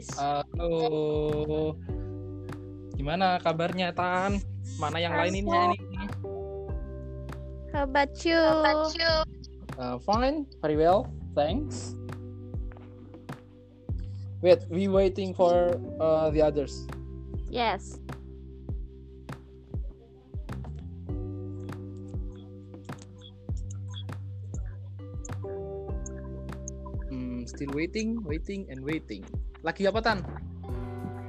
guys. Halo. Gimana kabarnya Tan? Mana yang lainnya ini? How about you? Uh, fine, very well, thanks. Wait, we waiting for uh, the others. Yes. Hmm, still waiting, waiting, and waiting. Lagi apa Tan?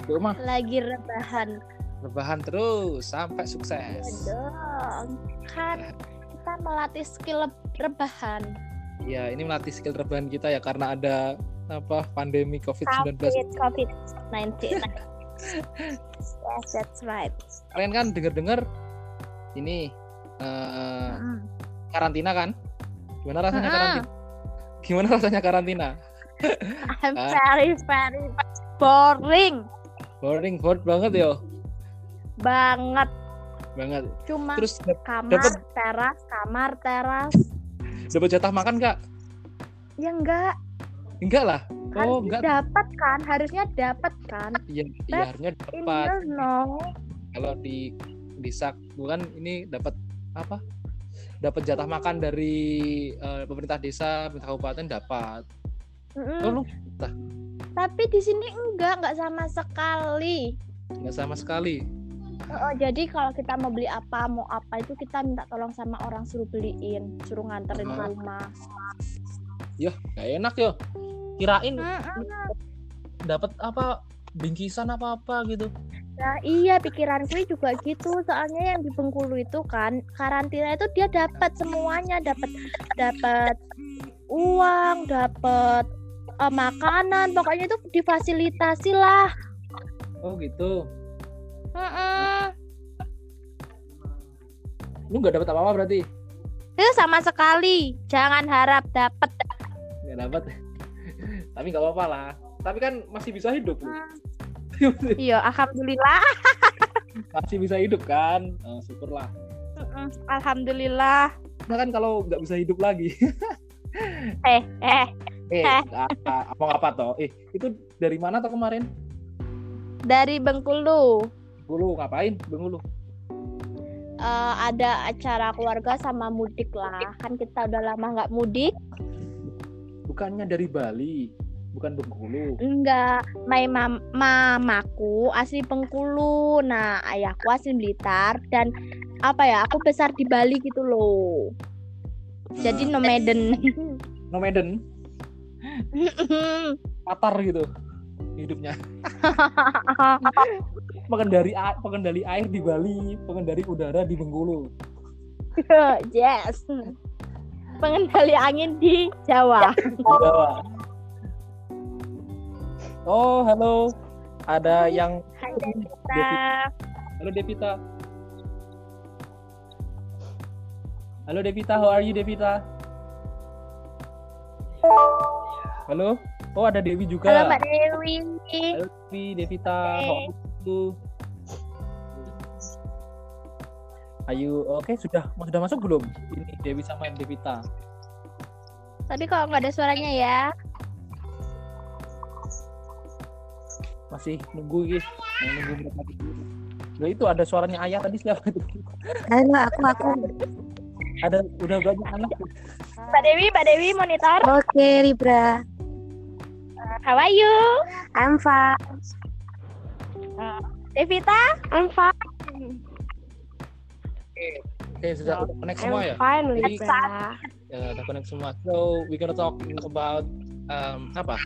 Di rumah, Lagi rebahan. rebahan terus sampai sukses. dong. Kan kita melatih skill rebahan. Ya, ini melatih skill rebahan kita ya karena ada apa pandemi COVID-19. COVID COVID-19. yes, that's right. Kalian kan denger-dengar ini eh, Mm. karantina kan? Gimana rasanya Mm-mm. karantina? Gimana rasanya karantina? I'm Ah. very very boring Boring, bored banget yo. banget. Banget. Cuma Terus kamar, dapet- teras, kamar, teras. dapat jatah makan Kak? Ya enggak, Enggak lah. kan Oh, enggak. dapat kan, harusnya dapat kan. Iya, iya harusnya dapat. no. Kalau di di sak bukan ini dapat apa? Dapat jatah makan dari eh, pemerintah desa, pemerintah kabupaten dapat. Mm-mm. Oh, lu Tapi di sini enggak, enggak sama sekali. nggak sama sekali. Oh, jadi kalau kita mau beli apa, mau apa itu kita minta tolong sama orang suruh beliin, suruh nganterin ke Ah. rumah. Yah, nggak enak yo. Kirain dapat apa bingkisan apa apa gitu. Nah, iya pikiranku juga gitu. Soalnya yang di Bengkulu itu kan karantina itu dia dapat semuanya, dapat dapat uang, dapat eh, makanan, pokoknya itu difasilitasi lah. Oh gitu. Mm-mm. Lu nggak dapat apa-apa berarti? Itu sama sekali. Jangan harap dapat. Nggak dapat. Tapi nggak apa-apa lah. Tapi kan masih bisa hidup. lu. Iya, alhamdulillah. masih bisa hidup kan? Oh, syukurlah. Alhamdulillah. Nah kan kalau nggak bisa hidup lagi. Eh, eh, eh, Eh. apa, apa toh? Eh, itu dari mana toh kemarin? dari Bengkulu. Bengkulu ngapain? Bengkulu. Eh, ada acara keluarga sama mudik lah. Kan kita udah lama nggak mudik. Bukannya dari Bali, bukan Bengkulu. Enggak, my mam mamaku asli Bengkulu. Nah, ayahku asli Blitar dan apa ya? Aku besar di Bali gitu loh. Jadi nomaden. Nomaden, patar gitu hidupnya. Pengendali a- pengendali air di Bali, pengendali udara di Bengkulu. yes. Pengendali angin di Jawa. Jawa. Oh, halo. Ada yang Hai. Devita. Halo Devita. Halo Devita, how are you Devita? Halo. Oh, ada Dewi juga. Halo Mbak Dewi. Halo Devi, Devita, you? Ayo, oke sudah sudah masuk belum? Ini Dewi sama Devita. Tapi kalau nggak ada suaranya ya. Masih nunggu guys. Mau nunggu mereka. Loh, itu ada suaranya ayah tadi siapa itu? Halo, aku aku. Ada udah banyak anak. Mbak Dewi, Mbak Dewi monitor. Oke, Libra. How are you? I'm fine. Devita? I'm fine. Oke, sudah udah connect semua ya? fine, Jadi- Libra. Ya, udah connect semua. So, we gonna talk about um, apa?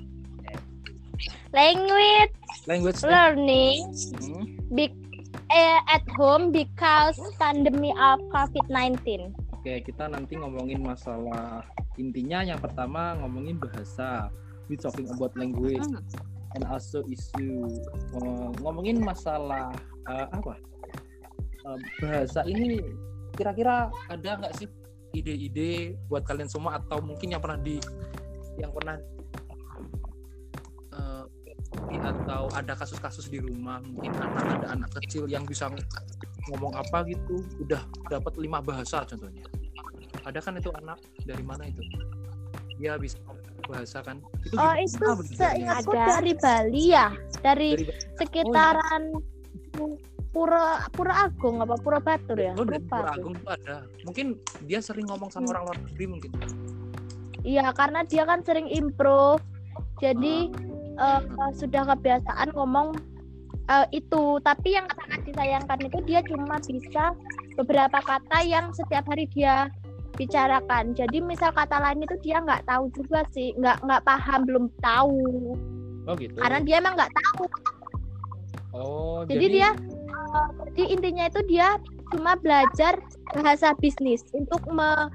Language Language. learning Hmm. big eh, at home because pandemic of COVID-19. Oke, kita nanti ngomongin masalah intinya yang pertama ngomongin bahasa. We talking about language and also issue Uh, ngomongin masalah uh, apa? Uh, bahasa ini kira-kira ada nggak sih ide-ide buat kalian semua atau mungkin yang pernah di yang pernah uh, atau ada kasus-kasus di rumah mungkin anak ada anak kecil yang bisa ngomong apa gitu udah dapat lima bahasa contohnya. Ada kan itu anak? Dari mana itu? Dia bisa bahasa kan itu Oh itu belajarnya? seingatku Ada. dari Bali ya, dari Dari- sekitaran Pura Pura Agung apa Pura Batur ya? Oh, dari Pura. Agung tuh ada. Mungkin dia sering ngomong sama Hmm. orang luar negeri mungkin. Iya karena dia kan sering improve, jadi Ah. eh, sudah kebiasaan ngomong eh, itu. Tapi yang sangat disayangkan itu dia cuma bisa beberapa kata yang setiap hari dia bicarakan. Jadi misal kata lain itu dia nggak tahu juga sih, nggak nggak paham, belum tahu. Oh gitu. Karena dia emang nggak tahu. Oh, Jadi dia eh, jadi intinya itu dia cuma belajar bahasa bisnis untuk me,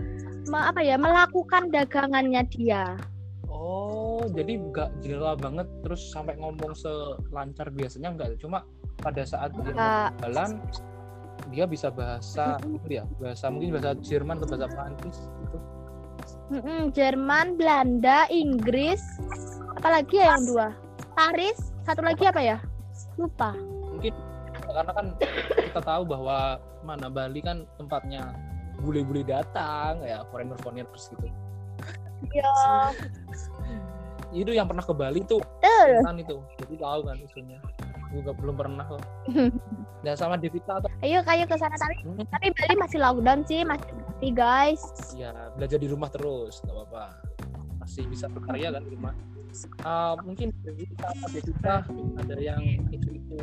me- apa ya melakukan dagangannya dia. Oh, jadi nggak jela banget terus sampai ngomong selancar biasanya nggak cuma pada saat dia jalan dia bisa bahasa itu ya bahasa mungkin bahasa Jerman atau bahasa Prancis gitu. Mm-mm, Jerman, Belanda, Inggris, apalagi ya yang dua? Paris, satu lagi apa ya? Lupa. mungkin karena kan kita tahu bahwa mana Bali kan tempatnya bule-bule datang ya foreigner foreigners gitu Iya. itu yang pernah ke Bali tuh Betul. kan itu jadi tahu kan isunya juga belum pernah kok. Dan sama Devita atau Ayo kayu ke sana tapi tapi Bali masih lockdown sih, masih sepi guys. ya belajar di rumah terus nggak apa-apa. Masih bisa berkarya kan di rumah. Ah, mungkin Devita atau Devita ada yang itu itu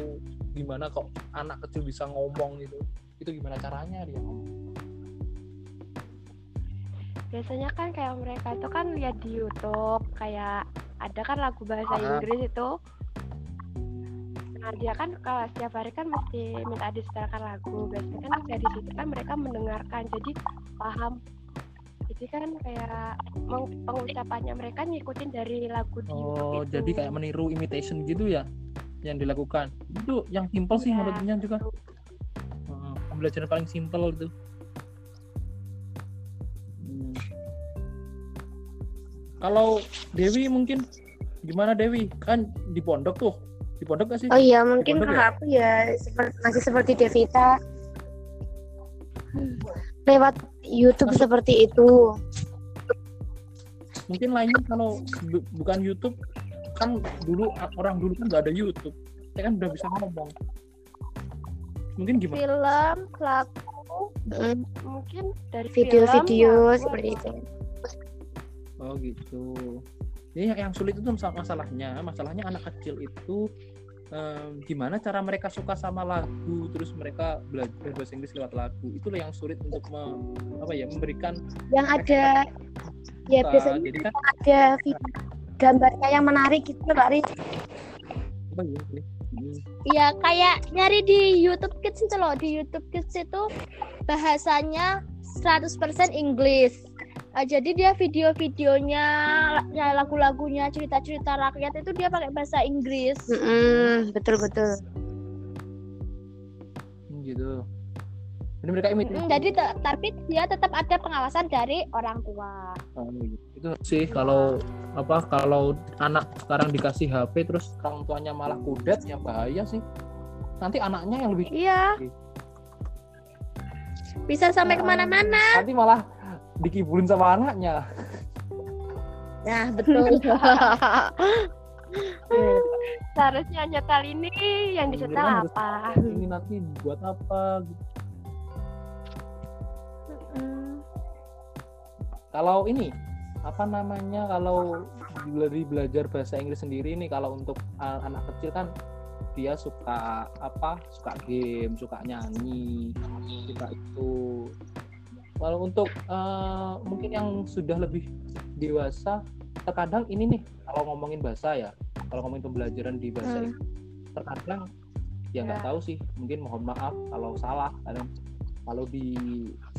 gimana kok anak kecil bisa ngomong gitu. Itu gimana caranya dia ngomong? Biasanya kan kayak mereka itu kan lihat di YouTube kayak ada kan lagu bahasa Ah. Inggris itu. Nah dia kan kalau setiap hari kan mesti minta disetelkan lagu. Biasanya kan dari situ kan mereka mendengarkan jadi paham. Jadi kan kayak pengucapannya mereka ngikutin dari lagu di Oh, itu. jadi kayak meniru imitation gitu ya yang dilakukan. Itu yang simple sih Iya. menurutnya juga. Heeh, pembelajaran paling simple itu. Hmm. Kalau Dewi mungkin gimana Dewi? Kan di pondok tuh. Di pondok gak sih? Oh iya, mungkin kalau ya? aku ya seperti, masih seperti Devita lewat YouTube Masuk- seperti itu. Mungkin lainnya kalau bu- bukan YouTube kan dulu orang dulu kan nggak ada YouTube. Saya kan udah bisa ngomong. Mungkin gimana? Film, lagu, Mm, mungkin dari Video-video film, seperti itu. Oh gitu. Jadi yang- sulit itu mas- masalahnya, masalahnya anak kecil itu em, gimana cara mereka suka sama lagu, terus mereka belajar bahasa Inggris lewat lagu. Itulah yang sulit untuk me- apa ya memberikan Yang ada ya suka. biasanya Jadi kan ada video gambarnya yang menarik gitu Pak apa ya? Hmm. Iya, kayak nyari di YouTube Kids itu loh. Di YouTube Kids itu bahasanya 100% Inggris. Eh, jadi dia video-videonya, ya, lagu-lagunya, cerita-cerita rakyat itu dia pakai bahasa Inggris. Mm-mm, betul betul. Hmm, gitu. Jadi mereka imit. Mm, jadi te- tapi dia tetap ada pengawasan dari orang tua. Oh, gitu. Itu sih kalau apa kalau anak sekarang dikasih HP terus orang tuanya malah kudet ya bahaya sih. Nanti anaknya yang lebih Iya. Bisa sampai Ah. ke mana-mana. nanti malah dikibulin sama anaknya. Nah, betul. Seharusnya nyetel ini yang disetel Ini apa? Ini nanti buat apa? gitu. Mm. Kalau ini apa namanya kalau dari belajar bahasa Inggris sendiri nih kalau untuk anak kecil kan dia suka apa suka game suka nyanyi suka itu kalau untuk uh, mungkin yang sudah lebih dewasa terkadang ini nih kalau ngomongin bahasa ya kalau ngomongin pembelajaran di bahasa Hmm. Inggris terkadang ya nggak Ya. tahu sih mungkin mohon maaf kalau salah kadang kalau di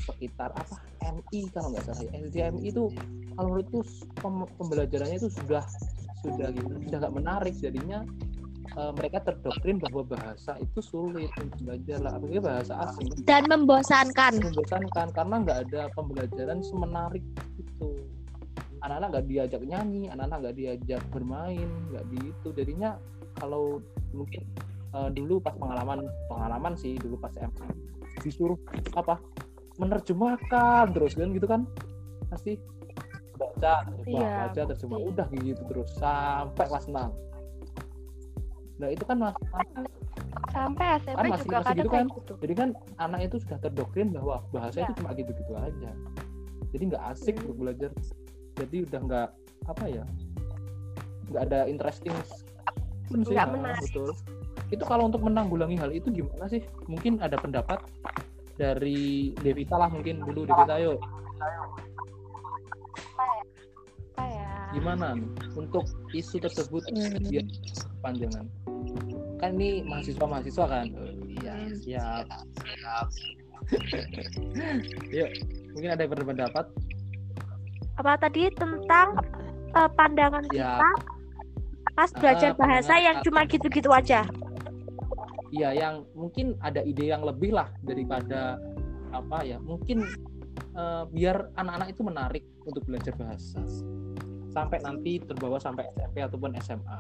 sekitar apa MI kalau nggak salah ya SDMI itu kalau menurutku pem- pembelajarannya itu sudah sudah gitu sudah nggak menarik jadinya eh, mereka terdoktrin bahwa bahasa itu sulit untuk belajar lah. Apalagi bahasa asing. Dan membosankan. membosankan karena nggak ada pembelajaran semenarik itu. Anak-anak nggak diajak nyanyi anak-anak nggak diajak bermain nggak di itu jadinya kalau mungkin eh, dulu pas pengalaman pengalaman sih dulu pas SMA disuruh apa menerjemahkan terus kan gitu kan? Pasti baca terjemah Iya, baca terjemah udah gitu terus sampai kelas 6 nah itu kan mas sampai SMP Kan masih- juga masih kadang gitu kan? gitu. Jadi kan anak itu sudah terdoktrin bahwa bahasa Iya. itu cuma gitu-gitu aja. Jadi nggak asik Hmm. untuk belajar. Jadi udah nggak apa ya nggak ada interesting pun sih. Nggak nah, menarik. betul. Itu kalau untuk menanggulangi hal itu gimana sih? Mungkin ada pendapat dari Devita lah mungkin dulu. Devita yuk apa ya? Gimana untuk isu tersebut? Hmm. biar panjangan kan ini mahasiswa mahasiswa kan? Oh, iya. Siap. Siap yuk mungkin ada yang berpendapat? Apa tadi tentang eh, pandangan Ya. kita? Pas belajar Ah, bahasa yang cuma gitu-gitu aja. Iya, yang mungkin ada ide yang lebih lah daripada apa ya? Mungkin eh, biar anak-anak itu menarik untuk belajar bahasa. Sampai nanti terbawa sampai SMP ataupun SMA.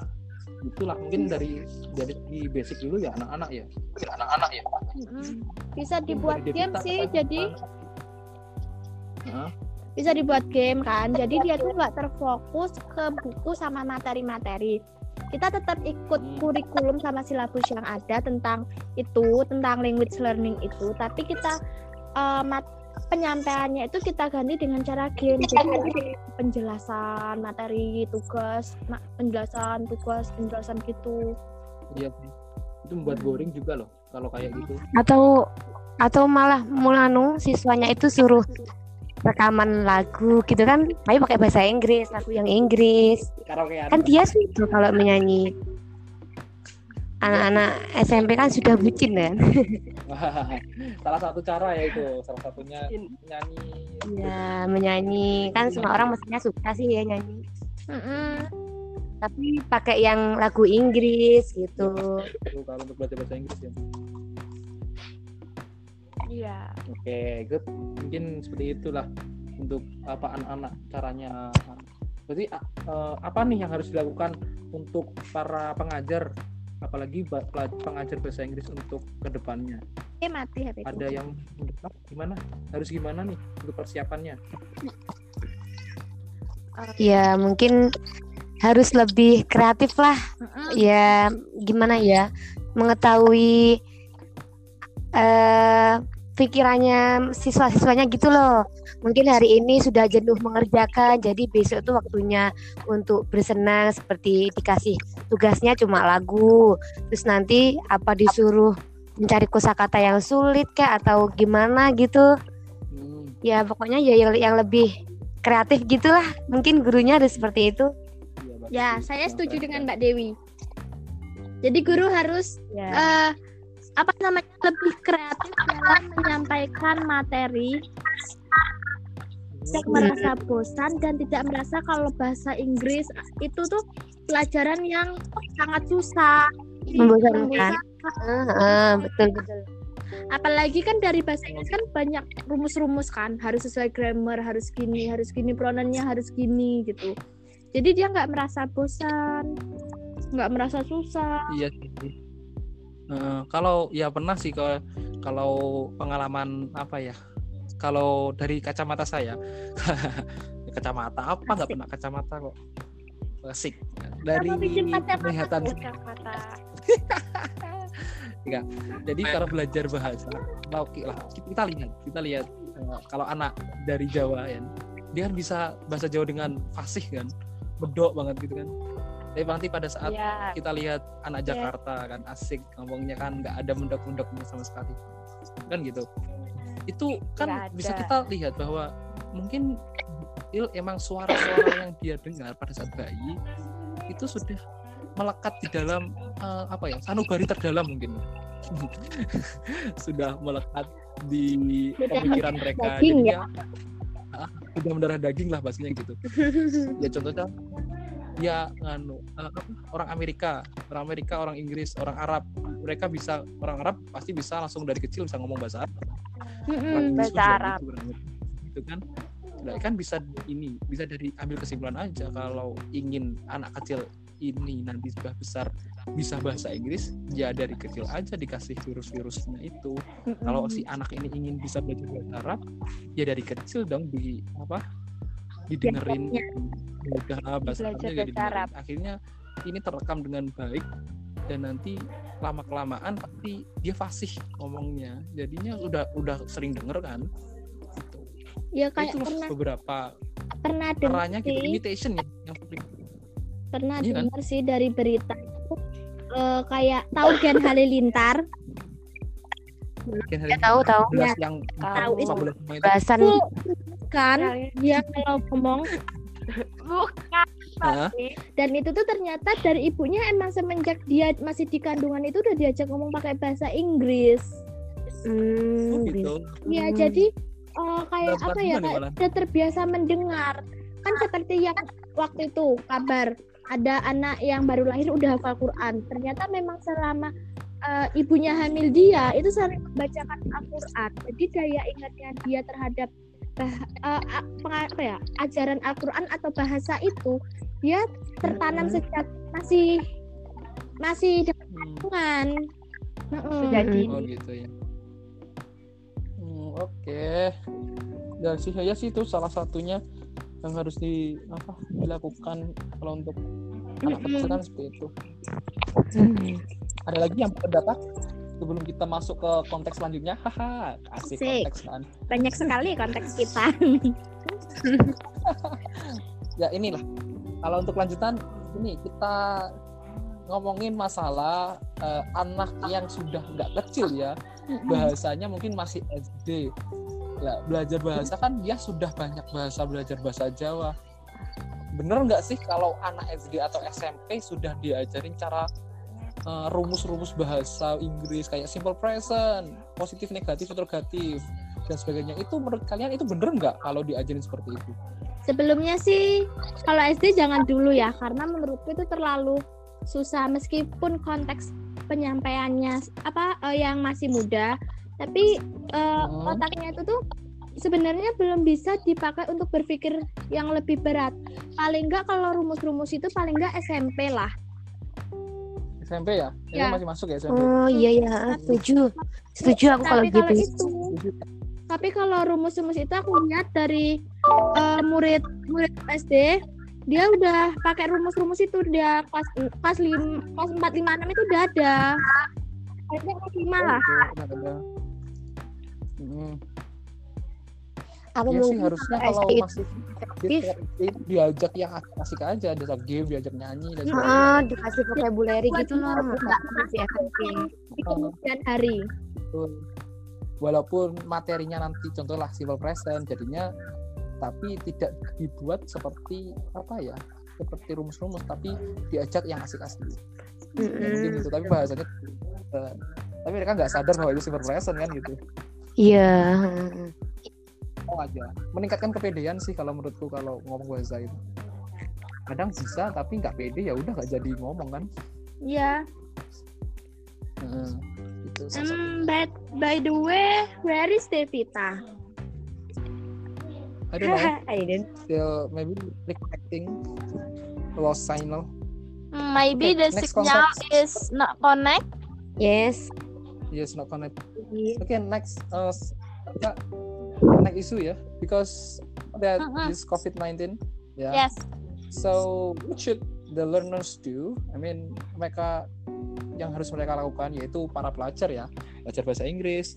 Itulah mungkin dari dari segi basic dulu ya anak-anak ya. Anak-anak ya. Mm-mm. bisa dibuat dari game sih apa jadi? Hah? bisa dibuat game kan jadi dia tuh nggak terfokus ke buku sama materi-materi kita tetap ikut Hmm. kurikulum sama silabus yang ada tentang itu tentang language learning itu tapi kita eh, mat- penyampaiannya itu kita ganti dengan cara game jadi penjelasan materi tugas ma- penjelasan tugas penjelasan gitu Iya. sih. Itu membuat boring juga loh kalau kayak gitu. atau atau malah mulanu siswanya itu suruh rekaman lagu gitu kan tapi pakai bahasa Inggris lagu yang Inggris Karaokean. kan dia sih itu kalau menyanyi anak-anak SMP kan sudah bucin kan salah satu cara ya itu, salah satunya nyanyi. ya menyanyi kan semua orang mestinya suka sih ya nyanyi Mm-mm. tapi pakai yang lagu Inggris gitu Itu kalau untuk belajar bahasa Inggris ya. iya Oke, good. Mungkin seperti itulah untuk apa anak-anak caranya. Berarti eh, apa nih yang harus dilakukan untuk para pengajar, apalagi pengajar bahasa Inggris untuk ke depannya? Eh, mati HP. Ada yang mendesak gimana? Harus gimana nih untuk persiapannya? ya mungkin harus lebih kreatif lah ya gimana ya mengetahui eh pikirannya siswa-siswanya gitu loh. Mungkin hari ini sudah jenuh mengerjakan jadi besok tuh waktunya untuk bersenang seperti dikasih tugasnya cuma lagu. Terus nanti apa disuruh mencari kosakata yang sulit kayak atau gimana gitu. Hmm, ya pokoknya ya yang, yang lebih kreatif gitulah. Mungkin gurunya harus seperti itu. Iya, Ya, sih. saya setuju dengan. Mbak Dewi. Jadi guru harus ya. eh, apa namanya lebih kreatif dalam menyampaikan materi, tidak merasa bosan dan tidak merasa kalau bahasa Inggris itu tuh pelajaran yang sangat susah. Membosankan. Ah, ah, betul betul Apalagi kan dari bahasa Inggris kan banyak rumus-rumus kan, harus sesuai grammar, harus gini, harus gini, pronounnya harus gini gitu. Jadi dia nggak merasa bosan, nggak merasa susah. Iya sih. Eh, kalau ya pernah sih kalau kalau pengalaman apa ya? Kalau dari kacamata saya, kacamata apa nggak pernah kacamata kok. Asik. Dari bikin kacamata penglihatan kata Jadi kalau belajar bahasa, nah, oke lah kita lihat, kita lihat eh, kalau anak dari Jawa ya, dia kan bisa bahasa Jawa dengan fasih kan, bedok banget gitu kan. Tapi nanti pada saat ya kita lihat anak Iya. Jakarta kan asik ngomongnya kan nggak ada mendok-mendoknya sama sekali. Kan gitu. Itu kan bisa ada. kita lihat bahwa mungkin Il emang suara-suara yang dia dengar pada saat bayi itu sudah melekat di dalam eh, apa ya sanubari terdalam mungkin. Sudah melekat di pemikiran mereka. daging Jadi ya? ah, sudah mendarah daging lah bahasanya gitu. Ya contohnya ya nganu eh, orang Amerika. Orang Amerika orang Inggris orang Arab. Mereka bisa orang Arab pasti bisa langsung dari kecil bisa ngomong bahasa Arab. Pun bahasa Arab. gitu kan? Nah, kan bisa ini bisa dari ambil kesimpulan aja. Kalau ingin anak kecil ini nanti sudah besar bisa bahasa Inggris ya dari kecil aja dikasih virus-virusnya itu. Kalau si anak ini ingin bisa belajar bahasa Arab ya dari kecil dong di apa didengerin Dialognya. mudah bahasa Belajar Arabnya bahasa didengerin. Arab. akhirnya ini terekam dengan baik dan nanti lama kelamaan pasti dia fasih ngomongnya jadinya udah udah sering denger kan gitu. ya kayak itu pernah beberapa pernah dengar caranya gitu sih imitation ya yang penting pernah Iya kan? dengar sih dari berita itu eh, kayak tahu Gen Halilintar Gen Ya tahu tahu. belas yang Tahu itu. 15 sama itu. Bahasan kan? Dia kalau ngomong. Bukan tapi dan itu tuh ternyata dari ibunya emang semenjak dia masih di kandungan itu udah diajak ngomong pakai bahasa Inggris. Hmm, Oh, gitu. ya Hmm. jadi eh, kayak Dapat apa ya kayak udah terbiasa mendengar. Kan seperti yang waktu itu kabar ada anak yang baru lahir udah hafal Quran. Ternyata memang selama eh, ibunya hamil dia itu sering membacakan Al-Quran. Jadi daya ingatnya dia terhadap bah- eh, penga- apa ya ajaran Al-Quran atau bahasa itu dia tertanam Hmm. sejak masih masih dalam Hmm. kandungan Heeh. Sejak dini. Oh gitu ya. Hmm, Oke. Dan sih saya sih itu salah satunya yang harus di apa dilakukan kalau untuk anak kecil kan seperti itu. Hmm. Ada lagi yang pendapat sebelum kita masuk ke konteks selanjutnya? Haha, Asik. konteks kan. banyak sekali konteks kita Ya inilah. Kalau untuk lanjutan ini kita ngomongin masalah eh, anak yang sudah nggak kecil ya bahasanya mungkin masih SD lah belajar bahasa kan dia sudah banyak bahasa belajar bahasa Jawa bener nggak sih kalau anak SD atau SMP sudah diajarin cara eh, rumus-rumus bahasa Inggris kayak simple present positif negatif interrogatif dan sebagainya itu menurut kalian itu bener nggak kalau diajarin seperti itu Sebelumnya sih kalau SD jangan dulu ya karena menurutku itu terlalu susah meskipun konteks penyampaiannya apa eh, yang masih muda tapi eh, Hmm. otaknya itu tuh sebenarnya belum bisa dipakai untuk berpikir yang lebih berat. Paling enggak kalau rumus-rumus itu paling enggak SMP lah. SMP ya? Itu Ya. masih masuk ya SMP Oh iya ya, setuju. Setuju aku kalau tapi kalau gitu. itu tapi kalau rumus-rumus itu aku lihat dari eh, murid murid SD dia udah pakai rumus-rumus itu dia kelas kelas lim kelas empat lima enam itu udah ada kayaknya kelas lima lah Mm. Aku Iya sih mungkin harusnya kalau masih aktif. di- diajak yang asik aja, diajak game, diajak nyanyi dan sebagainya. Ah, dikasih vocabulary gitu loh, nggak lebih efektif. di kemudian hari Betul. Walaupun materinya nanti contohlah simple present jadinya tapi tidak dibuat seperti apa ya? Seperti rumus-rumus tapi diajak yang asik-asik. Ya, mungkin Mm-mm. itu tapi bahasanya eh, tapi mereka nggak sadar bahwa itu simple present kan gitu. Iya. Oh aja. Meningkatkan kepedean sih kalau menurutku kalau ngomong bahasa itu. Kadang bisa tapi nggak pede ya udah nggak jadi ngomong kan. ya Heeh. Gitu salah satu. um, by, by the way where is Devita I don't know. I don't. Still maybe reconnecting lost signal. Maybe Okay, the signal context. is not connect. Yes. Yes, not connect. Iya. Okay, next uh, s- next issue ya, because that Mhm. this COVID-19. Yeah. Yes. So what should the learners do? I mean, mereka yang harus mereka lakukan yaitu para pelajar ya, belajar bahasa Inggris.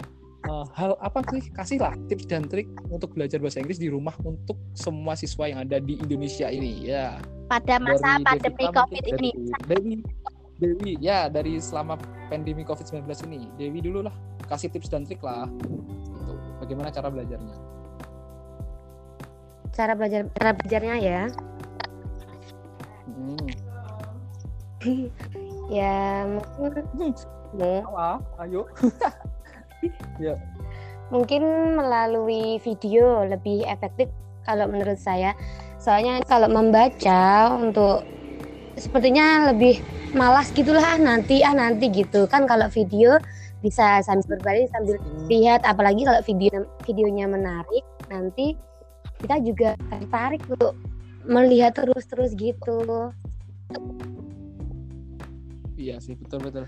Uh, hal apa sih? Kasihlah tips dan trik untuk belajar bahasa Inggris di rumah untuk semua siswa yang ada di Indonesia ini. Ya. pada masa Dari pandemi Devita covid mungkin, ini dari Dewi Dewi ya dari selama pandemi COVID-19 ini Dewi dulu lah kasih tips dan trik lah. Bagaimana cara belajarnya Cara belajar cara belajarnya ya. hmm. Ya mungkin Hmm. Ah, ayo mungkin melalui video lebih efektif kalau menurut saya. Soalnya kalau membaca untuk sepertinya lebih malas gitulah ah nanti ah nanti gitu kan kalau video bisa sambil berbaring sambil lihat apalagi kalau video videonya menarik nanti kita juga tertarik untuk melihat terus-terus gitu. iya sih betul betul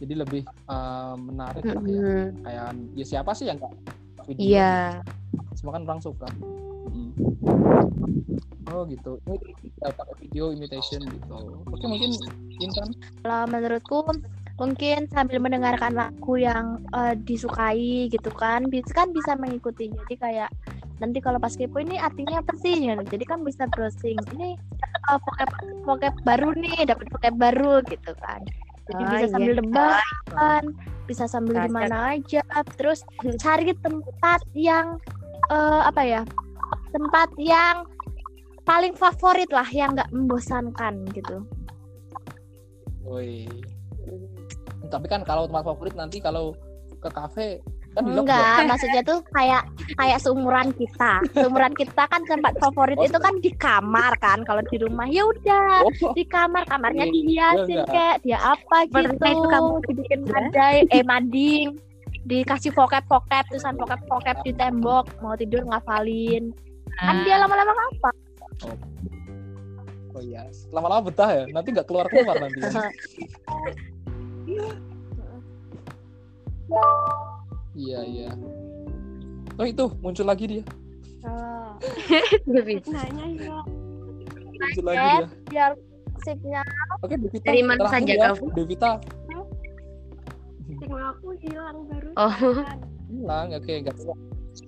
jadi lebih uh, menarik lah ya Mm-mm. kayak ya siapa sih yang nggak video Iya. semua kan orang suka. Oh gitu. Ini ya, pakai video imitation gitu. Oke mungkin Intan. Kalau menurutku mungkin sambil mendengarkan lagu yang eh, disukai gitu kan, bisa kan bisa mengikuti. Jadi kayak nanti kalau pas kepo ini artinya apa sih? Ya, Jadi kan bisa browsing. Ini eh, vocab vocab baru nih, dapat vocab baru gitu kan. Jadi Oh, bisa iya. sambil debat, bisa sambil di mana aja. Terus cari tempat yang eh, apa ya? Tempat yang paling favorit lah, yang nggak membosankan gitu. Woi. Tapi kan kalau tempat favorit nanti kalau ke kafe kan. Enggak, maksudnya tuh kayak kayak seumuran kita. Seumuran kita kan tempat favorit Oh, itu kan di kamar kan. Kalau di rumah ya udah Oh, di kamar, kamarnya Iya, dihiasin kayak dia apa gitu. itu kamu dibikin ya. madai, eh mading. Dikasih vocab-vocab, tulisan vocab-vocab di tembok, mau tidur ngafalin. Kan dia lama-lama ngapa? oh iya. Lama-lama betah ya. Nanti nggak keluar keluar nanti. Iya iya. Oh itu muncul lagi dia. Bisa. nanya ya. Muncul lagi Eh, dia. Biar sipnya Oke Devita. Dari mana saja, ya. Kau? Devita Signal aku hilang baru. Oh. hilang. Oke nggak apa-apa.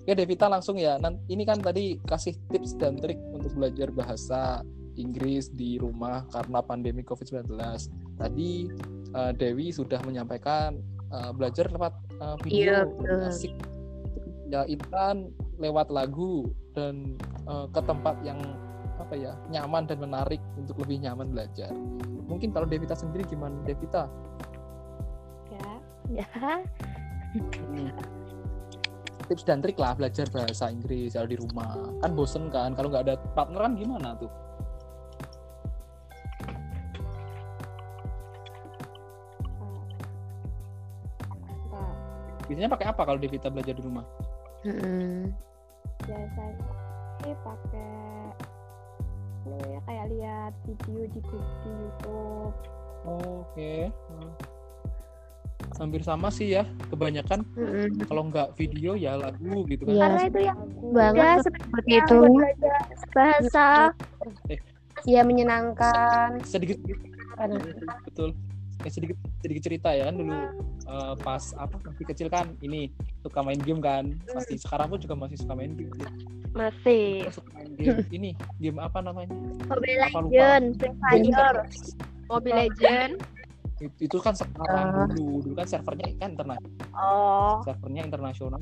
Oke Devita langsung ya. Ini kan tadi kasih tips dan trik untuk belajar bahasa Inggris di rumah karena pandemi COVID-19. Tadi eh, Dewi sudah menyampaikan eh, belajar lewat Iya, video betul. asik. Ya Intan lewat lagu dan eh, ke tempat yang apa ya nyaman dan menarik untuk lebih nyaman belajar. Mungkin kalau Devita sendiri gimana Devita? Ya. ya. tips dan trik lah belajar bahasa Inggris kalau di rumah kan bosen kan kalau nggak ada partneran gimana tuh biasanya pakai apa kalau Devita belajar di rumah Mm-mm. biasanya sih pakai ya kayak lihat video di di YouTube. oke Hmm. hampir sama sih ya kebanyakan Mm-mm. kalau nggak video ya lagu gitu kan Iya, Karena itu yang banget ya, seperti itu. bahasa. Iya menyenangkan. sedikit betul Eh, sedikit sedikit cerita ya kan dulu eh, pas apa masih kecil kan ini suka main game kan. Masih sekarang pun juga masih suka main game Masih. Suka main game. Ini game apa namanya? Mobile? Legends, Free Fire. Mobile Legend. It- itu kan sekarang Ah. dulu. Dulu kan servernya kan internasional Oh, servernya internasional.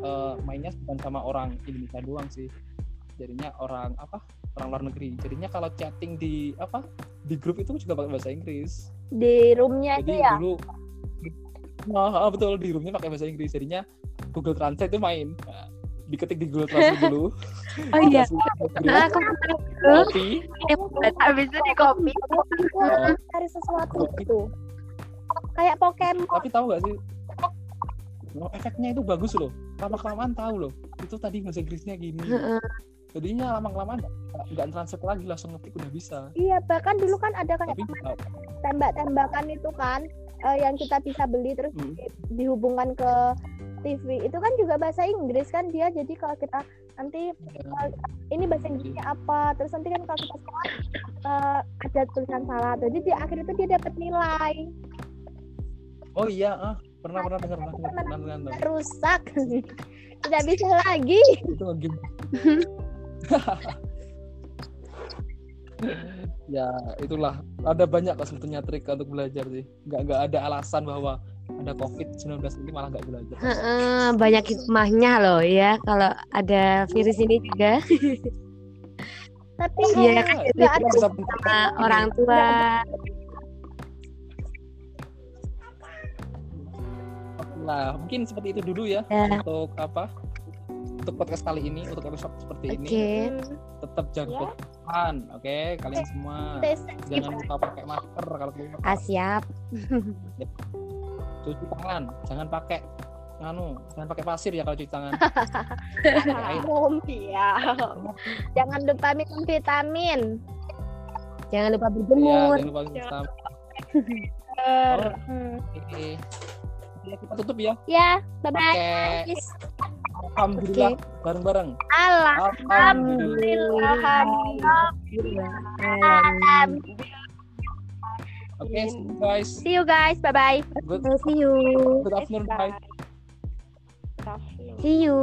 Eh, mainnya bukan sama orang Indonesia doang sih. Jadinya orang apa? Orang luar negeri. Jadinya kalau chatting di apa? Di grup itu juga pakai bahasa Inggris. Di roomnya itu jadi ya. dulu nah, ah, betul. Di roomnya pakai bahasa Inggris. Jadinya Google Translate itu main. Nah, diketik di Google Translate dulu. Oh iya. Ah, grup, aku copy Habis itu. Di copy. Oh. cari sesuatu. Itu. Kayak Pokemon. tapi tahu gak sih? Oh, efeknya itu bagus loh. Lama kelamaan tahu loh. Itu tadi bahasa Inggrisnya gini. Heeh. jadinya lama kelamaan nggak translate lagi. Langsung ngetik udah bisa. Iya, bahkan dulu kan ada kayak tembak-tembakan itu kan eh, yang kita bisa beli terus Hmm. di- dihubungkan ke TV. Itu kan juga bahasa Inggris kan dia. Jadi kalau kita nanti ini bahasa Inggrisnya apa? Terus nanti kan kalau kita sekolah eh, ada tulisan salah. Jadi di akhir itu dia dapat nilai. oh iya ah pernah pernah dengar pernah dengar pernah dengar. Rusak. Tidak bisa lagi. itu game ya itulah ada banyak kok sebetulnya trik untuk belajar sih nggak nggak ada alasan bahwa ada covid 19 ini malah nggak belajar Heeh, banyak hikmahnya loh ya kalau ada virus ini juga Tapi Iya, eh, kan, ada bisa sama orang tua. nah mungkin seperti itu dulu ya Ya. untuk apa untuk podcast kali ini untuk episode seperti ini Oke. tetap jaga Ya. Kesehatan oke kalian semua stay safe. jangan lupa pakai masker kalau keluar Ah, siap. cuci tangan jangan pakai anu jangan pakai pasir ya kalau cuci tangan. Umum, ya. Jangan lupa minum vitamin. Jangan lupa ya berjemur. jangan lupa. Eh, Oh, hmm. Oke. Ya, kita tutup ya Ya, bye bye. pakai Alhamdulillah bareng-bareng. Alah. Alhamdulillah. Alam. Oke, see you guys. See you guys. Bye bye. Good, See you. good afternoon. Bye. See you.